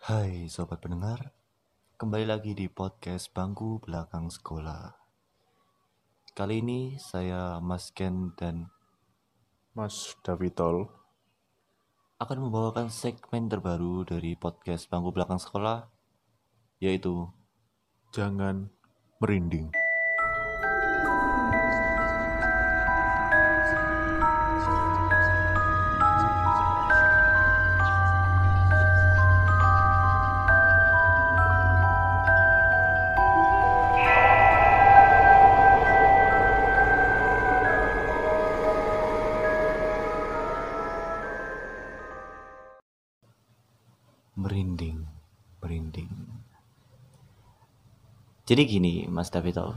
Hai sobat pendengar, kembali lagi di podcast Bangku Belakang Sekolah. Kali ini saya Mas Ken dan Mas Davitol. akan membawakan segmen terbaru dari podcast Bangku Belakang Sekolah, yaitu Jangan merinding. Jadi gini Mas Davito,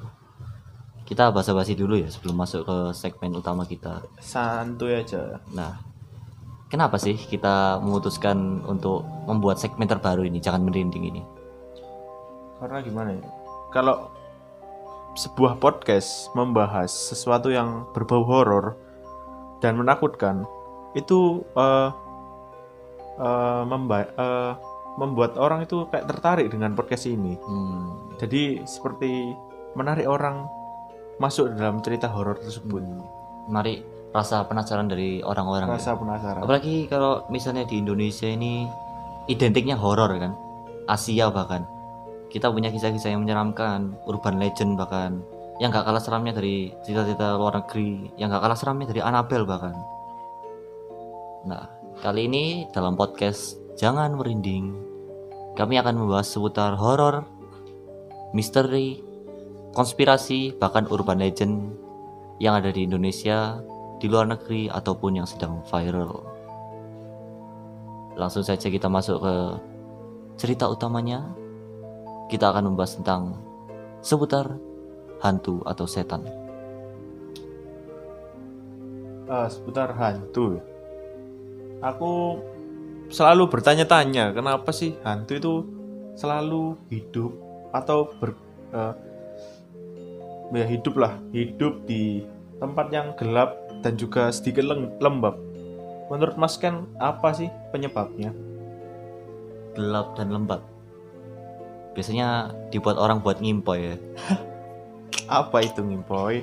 kita basa-basi dulu ya sebelum masuk ke segmen utama kita. Santuy aja. Nah, kenapa sih kita memutuskan untuk membuat segmen terbaru ini, jangan merinding ini? Karena gimana ya? Kalau sebuah podcast membahas sesuatu yang berbau horor dan menakutkan, itu eh, memba- eh, membuat orang itu kayak tertarik dengan podcast ini. Hmm, Jadi seperti menarik orang masuk dalam cerita horor tersebut. mari rasa penasaran dari orang-orang. ya. Rasa penasaran. Apalagi kalau misalnya di Indonesia ini identiknya horor kan, Asia bahkan. Kita punya kisah-kisah yang menyeramkan, urban legend bahkan, yang gak kalah seramnya dari cerita-cerita luar negeri, yang gak kalah seramnya dari Annabelle bahkan. Nah, kali ini dalam podcast Jangan Merinding, kami akan membahas seputar horor, misteri, konspirasi, bahkan urban legend yang ada di Indonesia, di luar negeri, ataupun yang sedang viral. Langsung saja kita masuk ke cerita utamanya. Kita akan membahas tentang seputar hantu atau setan. Eh, seputar hantu. Aku selalu bertanya-tanya kenapa sih hantu itu selalu hidup atau ber eh, ya hidup lah hidup di tempat yang gelap dan juga sedikit lembab. Menurut Mas Ken apa sih penyebabnya? Gelap dan lembab. Biasanya dibuat orang buat ngimpoy ya. Apa itu ngimpoy?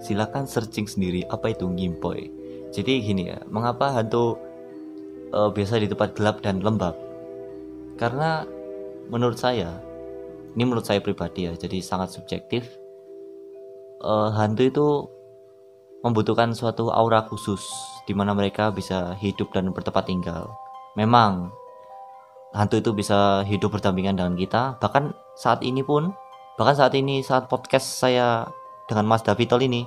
Silakan searching sendiri apa itu ngimpoy. Jadi gini ya, mengapa hantu eh, biasa di tempat gelap dan lembab? Karena menurut saya, ini menurut saya pribadi ya, jadi sangat subjektif. Eh, hantu itu membutuhkan suatu aura khusus di mana mereka bisa hidup dan bertempat tinggal. Memang hantu itu bisa hidup berdampingan dengan kita, bahkan saat ini pun, bahkan saat ini saat podcast saya dengan Mas Davitol ini,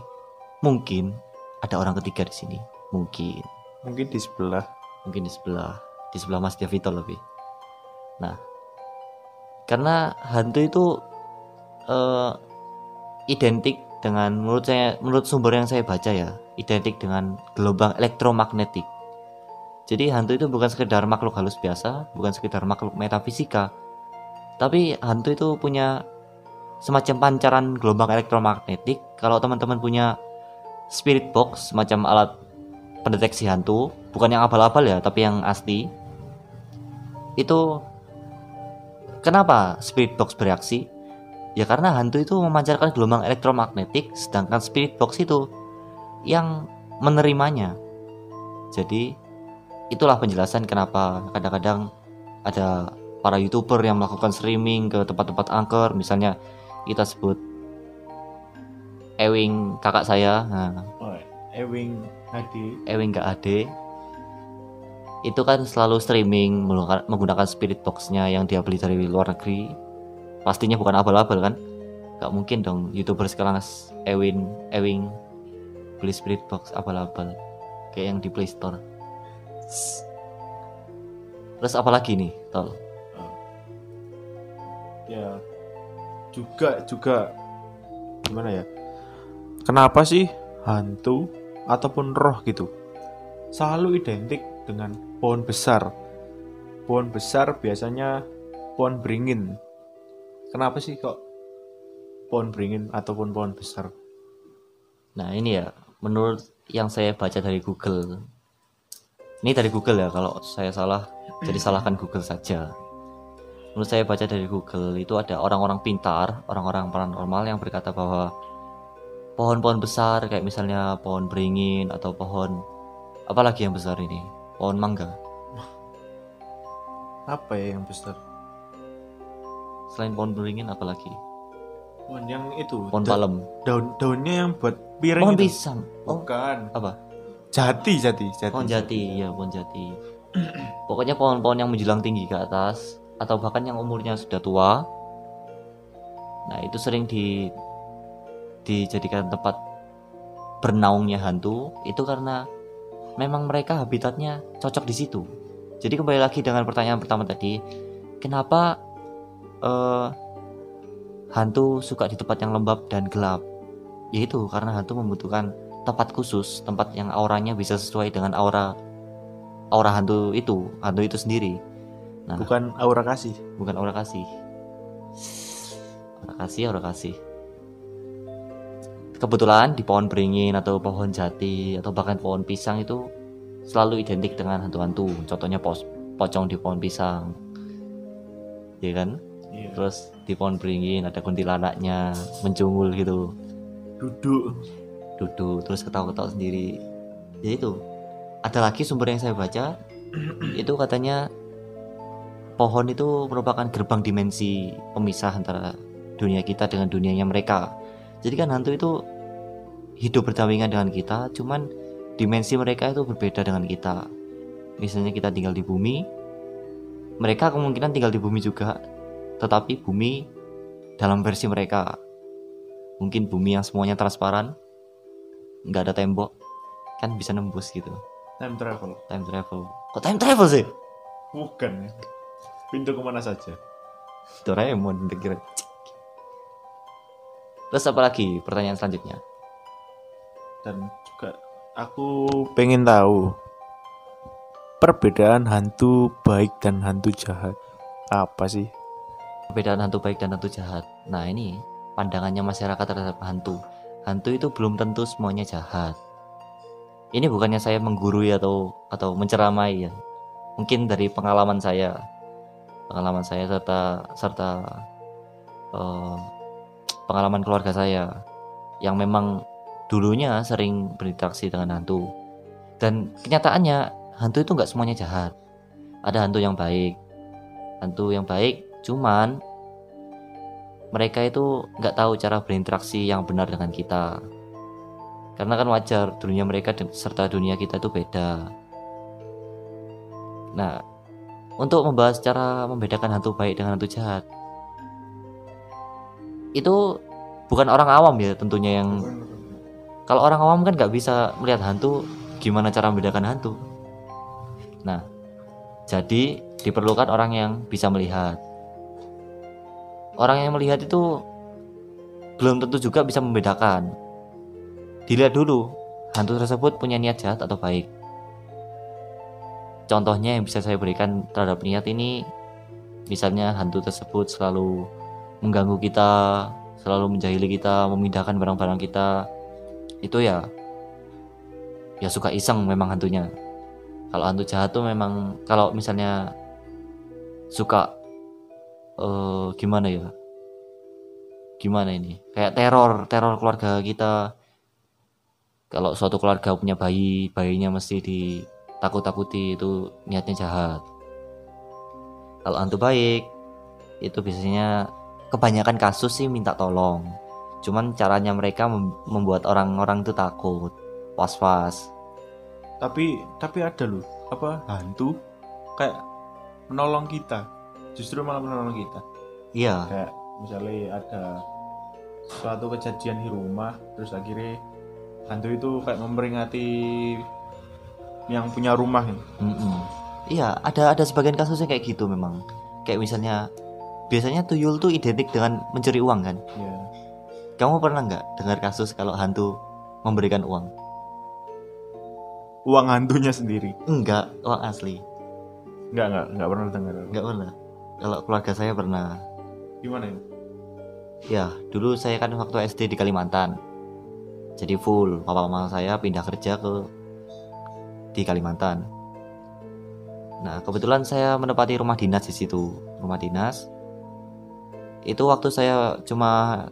mungkin ada orang ketiga di sini, mungkin, Mungkin di sebelah. Mungkin di sebelah, di sebelah Mas Davitol lebih. Nah, karena hantu itu eh, identik dengan menurut saya menurut sumber yang saya baca ya identik dengan gelombang elektromagnetik jadi hantu itu bukan sekedar makhluk halus biasa bukan sekedar makhluk metafisika tapi hantu itu punya semacam pancaran gelombang elektromagnetik kalau teman-teman punya spirit box semacam alat pendeteksi hantu bukan yang abal-abal ya tapi yang asli. Itu kenapa spirit box bereaksi? Ya karena hantu itu memancarkan gelombang elektromagnetik sedangkan spirit box itu yang menerimanya. Jadi itulah penjelasan kenapa kadang-kadang ada para youtuber yang melakukan streaming ke tempat-tempat angker. Misalnya kita sebut Ewing kakak saya. Nah, Oh, Ewing Hadi. Ewing gak ade itu kan selalu streaming menggunakan- menggunakan spirit boxnya yang dia beli dari luar negeri. Pastinya bukan abal-abal kan? Gak mungkin dong youtuber sekarang Ewin Ewing beli spirit box abal-abal kayak yang di Play Store. Terus apalagi nih tol? Ya juga juga. Gimana ya? Kenapa sih hantu ataupun roh gitu selalu identik dengan pohon besar. Pohon besar biasanya pohon beringin. Kenapa sih kok pohon beringin ataupun pohon besar? Nah ini ya menurut yang saya baca dari Google. Ini dari Google ya kalau saya salah jadi salahkan Google saja. Menurut saya baca dari Google itu ada orang-orang pintar, orang-orang paranormal yang berkata bahwa pohon-pohon besar kayak misalnya pohon beringin atau pohon apalagi yang besar ini, pohon mangga. Apa ya yang besar? Selain pohon beringin apalagi? Pohon yang itu. Pohon da- palem, Daun-daunnya yang buat piring pohon itu. pisang. Oh, Bukan. apa? Jati, jati, jati. Pohon jati, ya pohon jati. Pokoknya pohon-pohon yang menjulang tinggi ke atas atau bahkan yang umurnya sudah tua. Nah, itu sering di dijadikan tempat bernaungnya hantu itu karena memang mereka habitatnya cocok di situ. Jadi kembali lagi dengan pertanyaan pertama tadi, kenapa eh, hantu suka di tempat yang lembab dan gelap? Yaitu karena hantu membutuhkan tempat khusus, tempat yang auranya bisa sesuai dengan aura aura hantu itu, hantu itu sendiri. Nah, Bukan aura kasih. bukan aura kasih. Aura kasih, aura kasih. Kebetulan di pohon beringin atau pohon jati atau bahkan pohon pisang itu selalu identik dengan hantu-hantu. Contohnya pos pocong di pohon pisang. Ya kan? Iya. Terus di pohon beringin ada kuntilanaknya mencungul gitu. Duduk. duduk terus ketawa-ketawa sendiri ya itu ada lagi sumber yang saya baca itu katanya pohon itu merupakan gerbang dimensi pemisah antara dunia kita dengan dunianya mereka jadi kan hantu itu hidup berdampingan dengan kita cuman dimensi mereka itu berbeda dengan kita. Misalnya kita tinggal di bumi mereka kemungkinan tinggal di bumi juga tetapi bumi dalam versi mereka. Mungkin bumi yang semuanya transparan nggak ada tembok kan bisa nembus gitu. Time travel. time travel. Kok time travel sih? Bukan ya. Pintu ke mana saja. Doraemon kira terus apa lagi? Pertanyaan selanjutnya Dan juga aku pengen tahu perbedaan hantu baik dan hantu jahat. Apa sih? perbedaan hantu baik dan hantu jahat. Nah ini pandangannya masyarakat terhadap hantu. Hantu itu belum tentu semuanya jahat. Ini bukannya saya menggurui atau atau menceramai ya. Mungkin dari pengalaman saya. Pengalaman saya serta serta eh, pengalaman keluarga saya. Yang memang dulunya sering berinteraksi dengan hantu. Dan kenyataannya hantu itu nggak semuanya jahat. Ada hantu yang baik. Hantu yang baik cuman mereka itu nggak tahu cara berinteraksi yang benar dengan kita. Karena kan wajar dunia mereka serta dunia kita itu beda. Nah untuk membahas cara membedakan hantu baik dengan hantu jahat itu bukan orang awam ya tentunya yang kalau orang awam kan nggak bisa melihat hantu gimana cara membedakan hantu nah jadi diperlukan orang yang bisa melihat orang yang melihat itu belum tentu juga bisa membedakan. Dilihat dulu, hantu tersebut punya niat jahat atau baik. Contohnya yang bisa saya berikan terhadap niat ini, misalnya hantu tersebut selalu mengganggu kita, selalu menjahili kita, memindahkan barang-barang kita, itu ya, ya suka iseng memang hantunya. Kalau hantu jahat tuh memang, kalau misalnya suka eh gimana ya? Gimana ini? Kayak teror teror keluarga kita. Kalau suatu keluarga punya bayi bayinya mesti ditakut-takuti itu niatnya jahat. Kalau hantu baik itu biasanya kebanyakan kasus sih minta tolong cuman caranya mereka mem- membuat orang-orang itu takut was-was Tapi tapi ada loh apa hantu kayak menolong kita. Justru malah menolong kita. iya Kayak misalnya ada suatu kejadian di rumah terus akhirnya hantu itu kayak memperingati yang punya rumah ini. Mm-mm. Iya, ada ada sebagian kasusnya kayak gitu memang. Kayak misalnya biasanya tuyul tuh identik dengan mencuri uang kan. Ya. Kamu pernah nggak dengar kasus kalau hantu memberikan uang? Uang hantunya sendiri. Enggak, uang asli. Enggak, enggak, enggak pernah dengar. Enggak pernah. Kalau keluarga saya pernah. Gimana ini? Ya, dulu saya kan waktu SD di Kalimantan. Jadi full, papa mama saya pindah kerja ke di Kalimantan. Nah, kebetulan saya menempati rumah dinas di situ. rumah dinas itu waktu saya cuma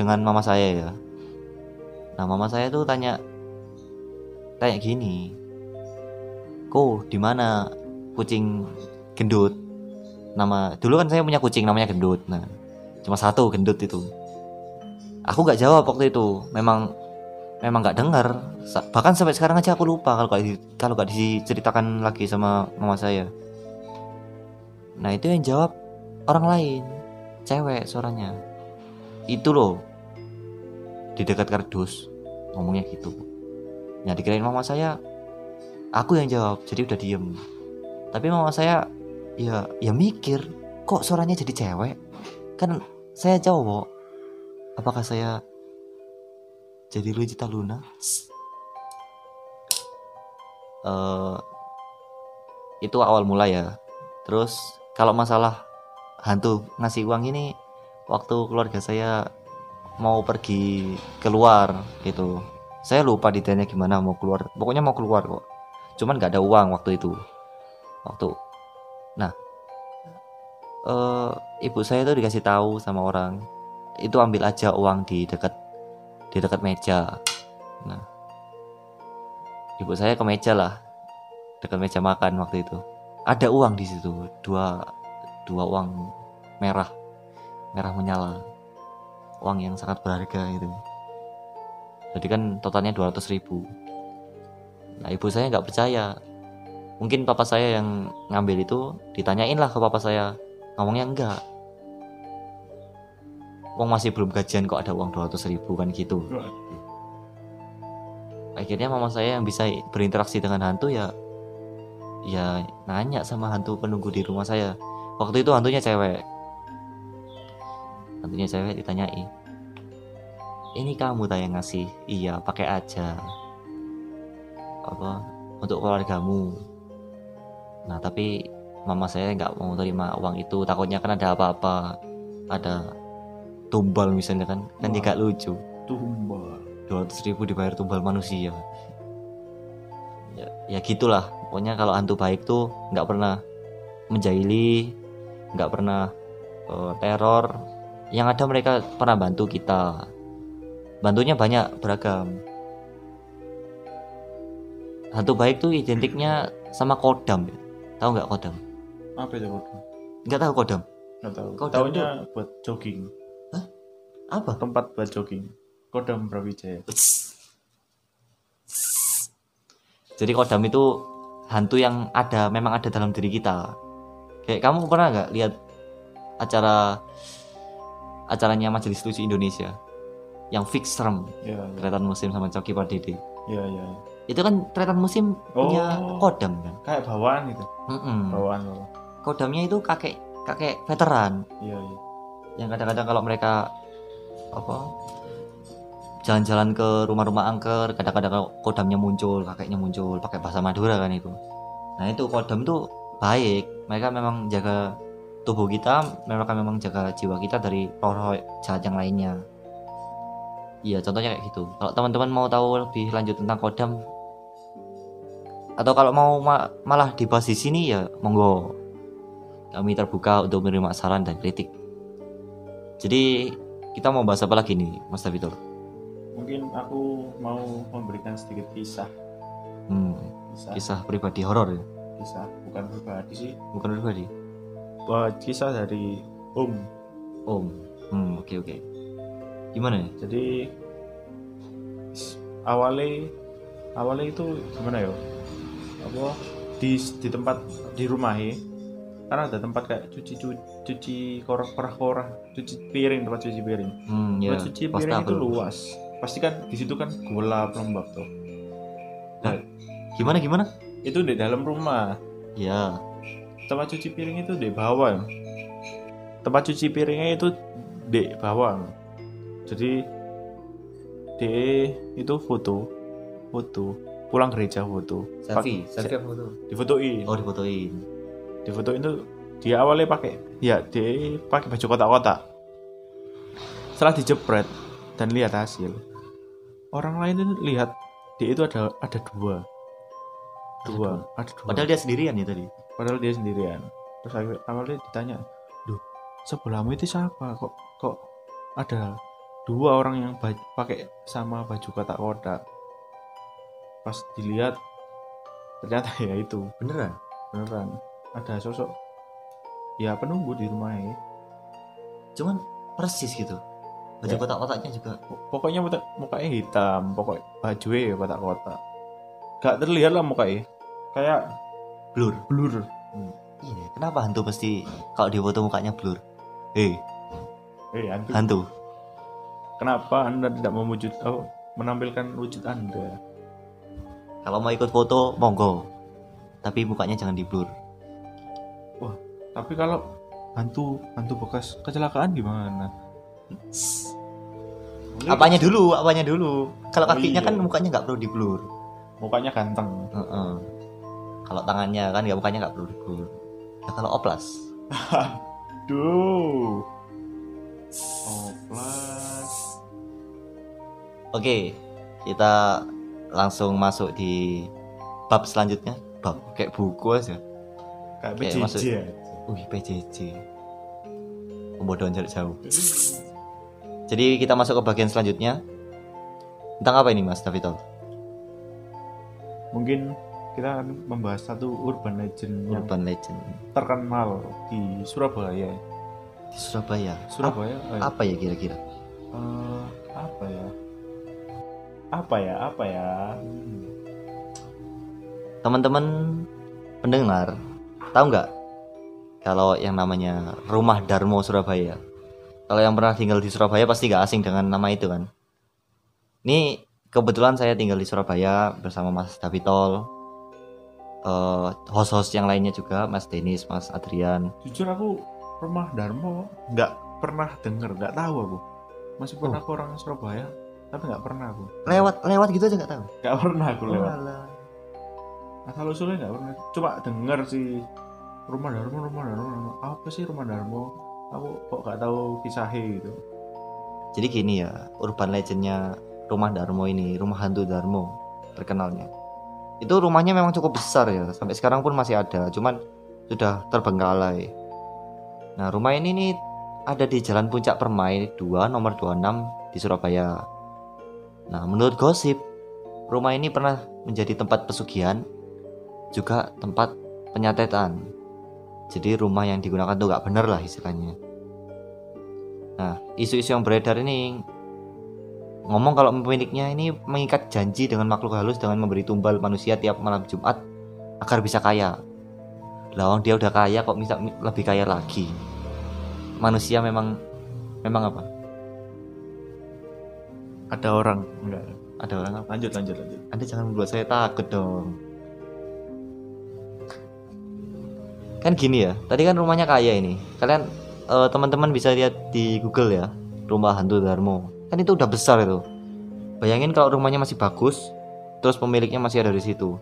dengan mama saya ya. Nah mama saya tuh tanya tanya gini kok di mana kucing gendut? Nama dulu kan saya punya kucing namanya gendut nah cuma satu gendut itu. Aku nggak jawab waktu itu memang memang nggak dengar. Bahkan sampai sekarang aja aku lupa kalau di- kalau nggak diceritakan lagi sama mama saya. Nah itu yang jawab orang lain cewek suaranya. Itu loh di dekat kardus ngomongnya gitu nah dikirain mama saya aku yang jawab jadi udah diem. Tapi mama saya ya ya mikir kok suaranya jadi cewek? Kan saya cowok apakah saya jadi Luigi Luna? Eh itu awal mula ya. Terus kalau masalah hantu ngasih uang ini waktu keluarga saya mau pergi keluar gitu. Saya lupa detailnya gimana mau keluar. Pokoknya mau keluar kok. Cuman nggak ada uang waktu itu. Waktu. Nah eh ibu saya tuh dikasih tahu sama orang itu ambil aja uang di dekat di dekat meja. Nah ibu saya ke meja lah dekat meja makan waktu itu. Ada uang di situ dua dua uang merah merah menyala uang yang sangat berharga itu jadi kan totalnya 200 ribu. Nah ibu saya nggak percaya. Mungkin papa saya yang ngambil itu ditanyain lah ke papa saya. Ngomongnya enggak. Uang masih belum gajian kok ada uang 200 ribu kan gitu. Akhirnya mama saya yang bisa berinteraksi dengan hantu ya ya nanya sama hantu penunggu di rumah saya. Waktu itu hantunya cewek hantunya cewek ditanyai ini kamu tak yang ngasih? Iya pakai aja. Apa? Untuk keluargamu? Nah tapi mama saya nggak mau terima uang itu. Takutnya kan ada apa-apa ada tumbal misalnya kan. Kan juga lucu. Tumbal. 200 ribu dibayar tumbal manusia. Ya, ya gitulah. Pokoknya kalau hantu baik tuh nggak pernah menjahili nggak pernah eh, teror yang ada mereka pernah bantu kita. Bantunya banyak beragam. Hantu baik tuh identiknya sama kodam ya tahu nggak kodam? Apa itu kodam? Nggak tahu kodam. Nggak tahu. Kodam tahunya buat jogging. Apa? Tempat buat jogging. Kodam Brawijaya. Jadi kodam itu hantu yang ada memang ada dalam diri kita. Kayak kamu pernah nggak lihat acara acaranya Majelis Lucu Indonesia yang fix serem ya ya Tretan Musim sama Coki Pardede. ya, ya. Itu kan Tretan Musim punya Oh. kodam kan. kayak bawaan gitu Mm-mm. bawaan loh Kodamnya itu kakek kakek veteran iya iya yang kadang-kadang kalau mereka apa jalan-jalan ke rumah-rumah angker kadang-kadang kalau kodamnya muncul kakeknya muncul pakai bahasa Madura kan itu nah itu kodam itu baik mereka memang jaga tubuh kita mereka memang jaga jiwa kita dari roh-roh jahat yang lainnya. Iya contohnya kayak gitu. Kalau teman-teman mau tahu lebih lanjut tentang kodam atau kalau mau ma- malah dibahas di sini ya monggo. Kami terbuka untuk menerima saran dan kritik. Jadi kita mau bahas apa lagi nih, Mas Davitor? mungkin aku mau memberikan sedikit kisah. Hmm, kisah. kisah pribadi horor ya, kisah bukan pribadi sih. Bukan pribadi. Buat kisah dari Om Om. Hmm, oke oke. Gimana ya? jadi awalnya awalnya itu gimana ya apa di di tempat di rumah ya karena ada tempat kayak cuci cuci, cuci korah korah korah cuci piring tempat cuci piring Hmm, ya. tempat cuci piring itu luas pasti kan di situ kan gelap lembab tuh Gimana gimana? itu di dalam rumah Ya. Tempat cuci piring itu di bawah tempat cuci piringnya itu di bawah jadi di itu foto foto pulang gereja foto. Selfie, Pak- selfie apa foto? difotoin. Oh, difotoin. difotoin tuh dia awalnya pakai ya dia pakai baju kotak-kotak. Setelah dijepret dan lihat hasil orang lain itu lihat dia itu ada ada dua dua. ada dua. Padahal dia sendirian ya tadi. Padahal dia sendirian. Terus awalnya ditanya sebelahmu itu siapa? Kok kok ada dua orang yang pakai sama baju kotak-kotak pas dilihat ternyata ya itu. Beneran? Beneran. Ada sosok ya penunggu di rumahnya cuman persis gitu. Baju Ya. kotak-kotaknya juga. Pokoknya muka, mukanya hitam pokok baju ya kotak-kotak gak terlihat lah mukanya. Kayak blur. Blur. Iya kenapa hantu mesti kalau di foto mukanya blur? Eh. Eh hantu. Hantu. Kenapa anda tidak mewujud oh, menampilkan wujud anda? Kalau mau ikut foto monggo. Tapi mukanya jangan di blur. Tapi kalau hantu hantu bekas kecelakaan gimana? Apanya dulu apanya dulu? Kalau Oh, kakinya iya. kan mukanya nggak perlu di blur. Mukanya ganteng. Heeh. Kalau tangannya kan ya mukanya nggak perlu di blur ya kalau oplas. Duh oplas. Oke kita langsung masuk di bab selanjutnya. Bab kayak buku aja. Kayak Kayak PJJ masuk- aja. wih PJJ pembodohan jarak jauh. Jadi kita masuk ke bagian selanjutnya. Tentang apa ini mas Davito mungkin kita akan membahas satu urban legend urban legend. terkenal di Surabaya. Di Surabaya? Surabaya eh, apa, ya kira-kira? Eh, apa ya? Apa ya apa ya? Hmm. teman-teman pendengar tahu nggak kalau yang namanya rumah Darmo Surabaya? Kalau yang pernah tinggal di Surabaya pasti nggak asing dengan nama itu kan? Ini kebetulan saya tinggal di Surabaya bersama Mas Davitol eh, host-host yang lainnya juga Mas Denis Mas Adrian. Jujur aku rumah Darmo nggak pernah denger nggak tahu aku. Meskipun Oh. aku orang Surabaya tapi nggak pernah aku. Lewat lewat gitu aja nggak tahu? Nggak pernah aku lewat. Walah. asal usulnya nggak pernah. Cuma denger sih rumah Darmo rumah Darmo. Apa sih rumah Darmo? Aku kok nggak tahu kisahnya gitu. Jadi gini ya urban legendnya rumah Darmo ini rumah hantu Darmo terkenalnya itu rumahnya memang cukup besar ya sampai sekarang pun masih ada cuman sudah terbengkalai. Nah rumah ini nih ada di Jalan Puncak Permai 2 nomor 26 di Surabaya. Nah menurut gosip rumah ini pernah menjadi tempat pesugihan juga tempat penyatetan. Jadi rumah yang digunakan tuh nggak bener lah istilahnya. Nah, isu-isu yang beredar ini ngomong kalau pemiliknya ini mengikat janji dengan makhluk halus dengan memberi tumbal manusia tiap malam Jumat agar bisa kaya. Lawang dia udah kaya kok bisa lebih kaya lagi. Manusia memang memang apa? ada orang enggak Ada orang apa? lanjut lanjut lanjut Anda jangan membuat saya takut dong. Kan gini ya, tadi kan rumahnya kaya ini. Kalian eh, teman-teman bisa lihat di Google ya, rumah hantu Darmo. Kan itu udah besar itu. Bayangin kalau rumahnya masih bagus, terus pemiliknya masih ada di situ.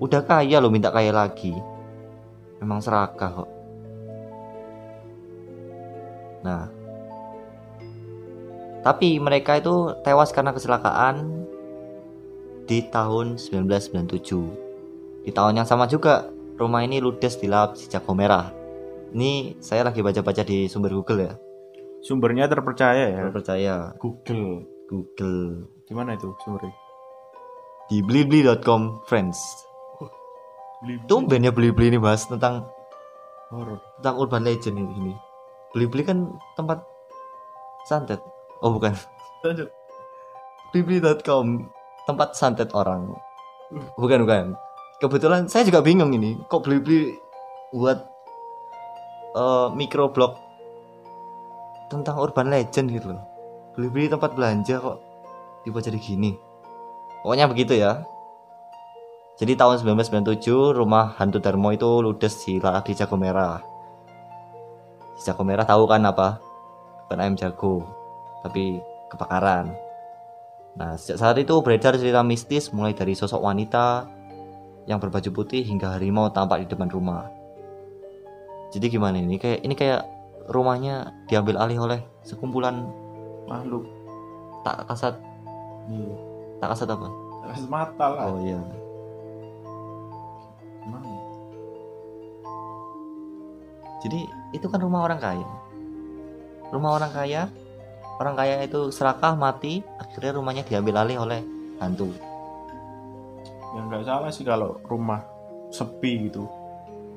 Udah kaya loh minta kaya lagi. Memang serakah kok. Nah, tapi mereka itu tewas karena kecelakaan di tahun 1997. Di tahun yang sama juga, rumah ini ludes di lahap si jago merah. Ini saya lagi baca-baca di sumber Google ya. Sumbernya terpercaya ya Kalau percaya Google Google di mana itu sumbernya di blibli.com friends. Tumben ya Blibli ini bahas tentang horor tentang urban legend ini. ini. Blibli kan tempat santet. Oh bukan. lanjut Blibli.com tempat santet orang. Bukan bukan. Kebetulan saya juga bingung ini. Kok Blibli buat eh, microblog tentang urban legend gitu loh. Blibli tempat belanja kok tiba jadi gini. Pokoknya begitu ya. Jadi tahun 1997 rumah hantu Darmo itu ludes di di Jago Merah. Di Jago Merah tahu kan apa? Bukan ayam jago, tapi kebakaran. Nah, sejak saat itu beredar cerita mistis mulai dari sosok wanita yang berbaju putih hingga harimau tampak di depan rumah. Jadi gimana ini? Kayak ini kayak rumahnya diambil alih oleh sekumpulan makhluk. Tak kasat. Iya. Tak kasat apa? kasih mata lah. Oh iya. Emang Jadi itu kan rumah orang kaya. rumah orang kaya. Orang kaya itu serakah mati. Akhirnya rumahnya diambil alih oleh hantu. Ya nggak salah sih kalau rumah sepi gitu.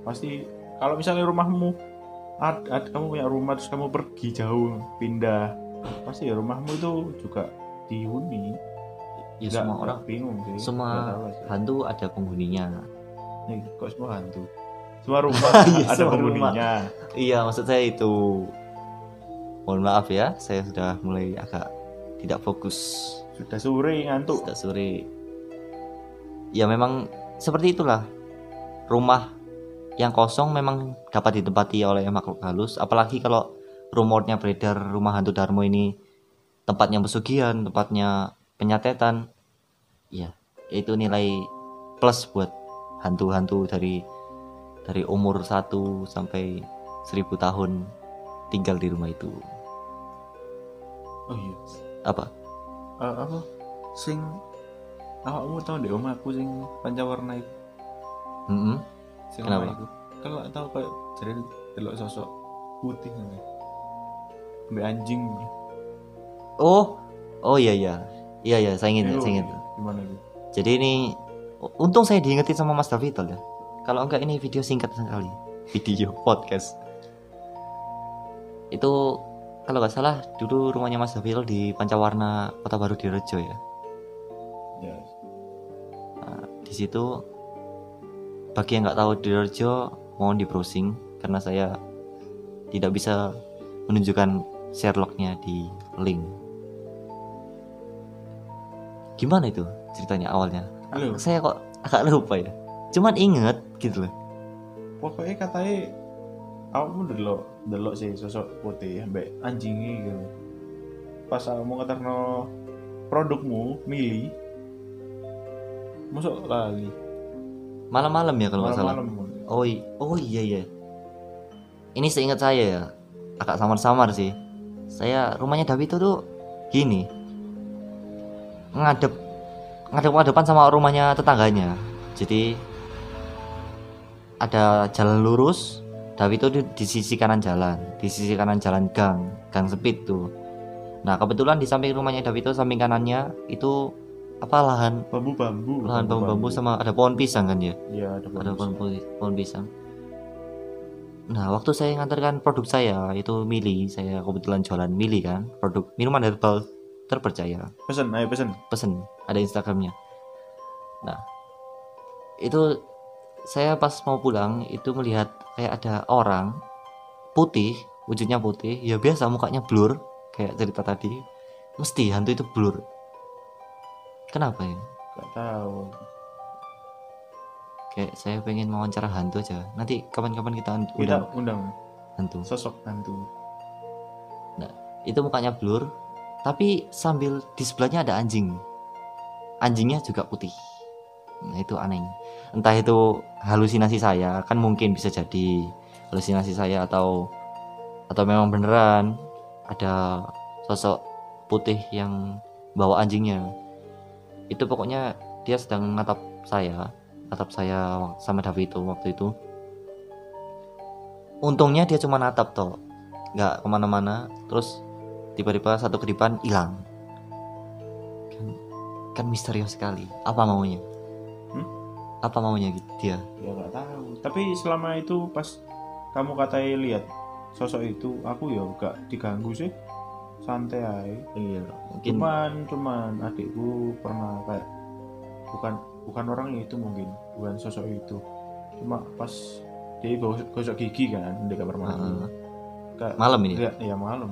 Pasti kalau misalnya rumahmu ad, ad, kamu punya rumah terus kamu pergi jauh pindah. Pasti ya rumahmu itu juga dihuni. Ya Nggak- semua orang. bingung sih. Semua Nggak tahu sih. hantu ada penghuninya. Nih, kok semua hantu? Semua rumah Iya, ada semua penghuninya. Iya maksud saya itu. Mohon maaf ya saya sudah mulai agak tidak fokus. Sudah sore ngantuk. Sudah sore. Ya memang seperti itulah rumah yang kosong memang dapat ditempati oleh makhluk halus. Apalagi kalau rumornya beredar rumah hantu Darmo ini tempatnya pesugihan tempatnya penyatetan. Ya itu nilai plus buat hantu-hantu dari dari umur 1 sampai 1000 tahun tinggal di rumah itu. Oh iya. Apa? Eh, apa? Sing awakmu tau deh omahku sing pancawarna itu. Mm-mm. sing Kenapa? itu kalau tahu kayak jadi delok sosok putih nih Mbak anjing oh oh iya iya iya iya saya ingin saya ingin gimana itu Jadi ini untung saya diingetin sama Mas Davital ya. Kalau enggak ini video singkat sekali. Video podcast. Itu kalau nggak salah dulu rumahnya Mas Davital di Pancawarna Kota Baru di Rejo ya. ya Nah, di situ bagi yang nggak tahu di Rejo mohon di browsing karena saya tidak bisa menunjukkan Sherlocknya di link. Gimana itu ceritanya awalnya? halo saya kok agak lupa ya. Cuman inget gitu loh. Pokoknya katanya awakmu delok delok sih sosok putih mbak anjingnya gitu. Pas awakmu ngeterno produkmu milih masuk lali malam-malam ya kalau nggak salah. Oh, oh iya iya. Ini seingat saya ya agak samar-samar sih. Saya rumahnya David itu tuh gini. Ngadep ngadep-ngadepan sama rumahnya tetangganya. Jadi ada jalan lurus David itu di, di sisi kanan jalan di sisi kanan jalan gang gang sempit tuh. Nah kebetulan di samping rumahnya David itu samping kanannya itu apa lahan? Bambu-bambu lahan bambu-bambu sama ada pohon pisang kan ya? Iya ada ada bambu pohon, pohon pisang. Nah waktu saya ngantarkan produk saya itu Mili. Saya kebetulan jualan Mili kan produk minuman herbal terpercaya. Pesen ayo pesen. Pesen ada Instagramnya. Nah itu saya pas mau pulang itu melihat kayak ada orang putih wujudnya putih. Ya biasa mukanya blur kayak cerita tadi. Mesti hantu itu blur kenapa ya? Gak tahu. Kayak saya pengen wawancara hantu aja. Nanti kapan-kapan kita kita undang. undang. Hantu. Sosok hantu. Itu mukanya blur tapi sambil di sebelahnya ada anjing. Anjingnya juga putih. Nah itu aneh. Entah itu halusinasi saya kan mungkin bisa jadi halusinasi saya atau atau memang beneran ada sosok putih yang bawa anjingnya itu pokoknya dia sedang natap saya natap saya sama Davito waktu itu. Untungnya dia cuma natap toh nggak ke mana-mana. Terus tiba-tiba satu kedipan hilang. Kan, kan misterius sekali. Apa maunya? Hmm? apa maunya gitu dia? Ya nggak tahu. Tapi selama itu pas kamu katanya lihat sosok itu aku ya gak diganggu sih santai aja iya mungkin. Cuman cuman adikku pernah kayak bukan bukan orang itu mungkin bukan sosok itu. Cuma pas dia gosok, gosok gigi kan di kamar mandi Heeh. kayak malam ini? lihat ya malam.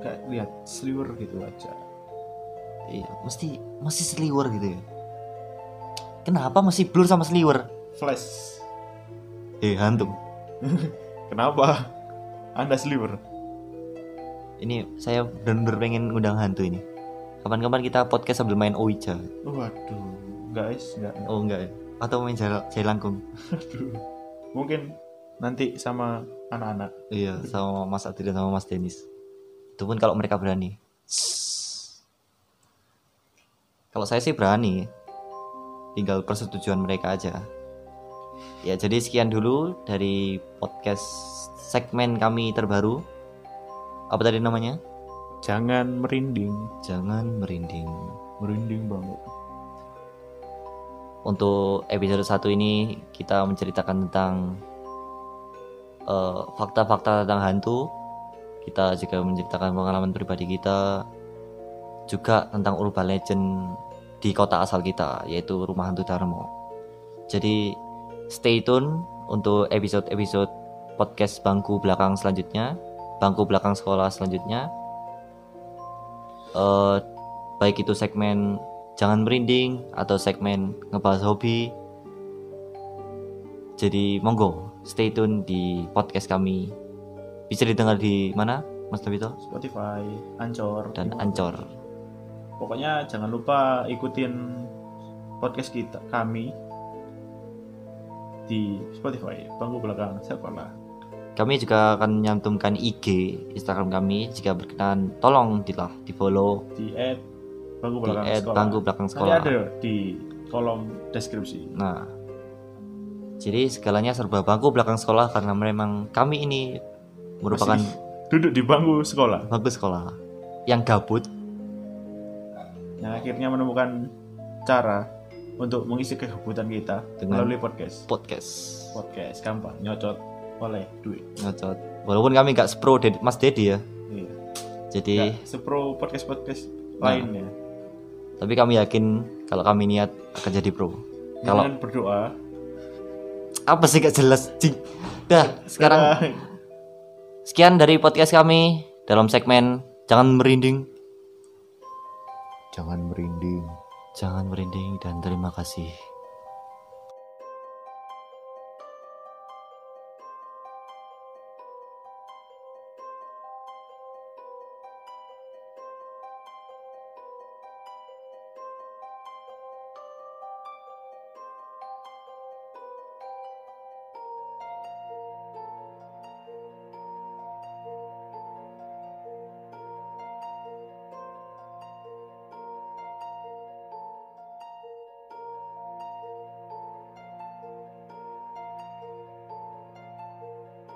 Kayak lihat sliwer gitu aja. Iya mesti mesti seliwer gitu ya? Kenapa masih blur sama seliwer flash. Eh hantu. Kenapa? Anda sliwer ini saya bener-bener pengen ngundang hantu ini. Kapan-kapan kita podcast sambil main Ouija. Waduh guys nggak oh enggak. Ya atau main jai jai langkung. Aduh. mungkin nanti sama anak-anak. Iya sama Mas Adri dan sama Mas Denis. Itu pun kalau mereka berani. Kalau saya sih berani. Tinggal persetujuan mereka aja. Ya jadi sekian dulu dari podcast segmen kami terbaru apa tadi namanya? Jangan merinding, Jangan merinding. merinding banget. Untuk episode 1 ini kita menceritakan tentang eh, fakta-fakta tentang hantu. Kita juga menceritakan pengalaman pribadi kita, juga tentang urban legend di kota asal kita, yaitu Rumah Hantu Darmo. Jadi stay tune untuk episode-episode podcast bangku belakang selanjutnya, bangku belakang sekolah selanjutnya. Eh, baik itu segmen jangan merinding atau segmen ngebahas hobi. Jadi monggo stay tune di podcast kami. Bisa didengar di mana, Mas Tabito? Spotify, Ancor, Dan Ancor. Pokoknya jangan lupa ikutin podcast kita kami di Spotify bangku belakang sekolah. Kami juga akan menyantumkan IG Instagram kami jika berkenan tolong dilah di follow di add bangku di belakang add sekolah. bangku belakang Nanti sekolah. ada di kolom deskripsi. Nah, jadi segalanya serba bangku belakang sekolah karena memang kami ini merupakan Masih duduk di bangku sekolah bangku sekolah yang gabut. yang akhirnya menemukan cara untuk mengisi kegabutan kita Dengan- melalui podcast. Podcast Podcast gampang nyocot oleh duit. ngocot. Walaupun kami nggak sepro Ded- Mas Dedi ya. Iya. Jadi, Nggak sepro podcast podcast Nah. lainnya. tapi kami yakin kalau kami niat akan jadi pro. Kalau Dengan berdoa apa sih gak jelas, cing. Dah, sekarang sekian dari podcast kami dalam segmen jangan merinding. jangan merinding. Jangan merinding dan terima kasih.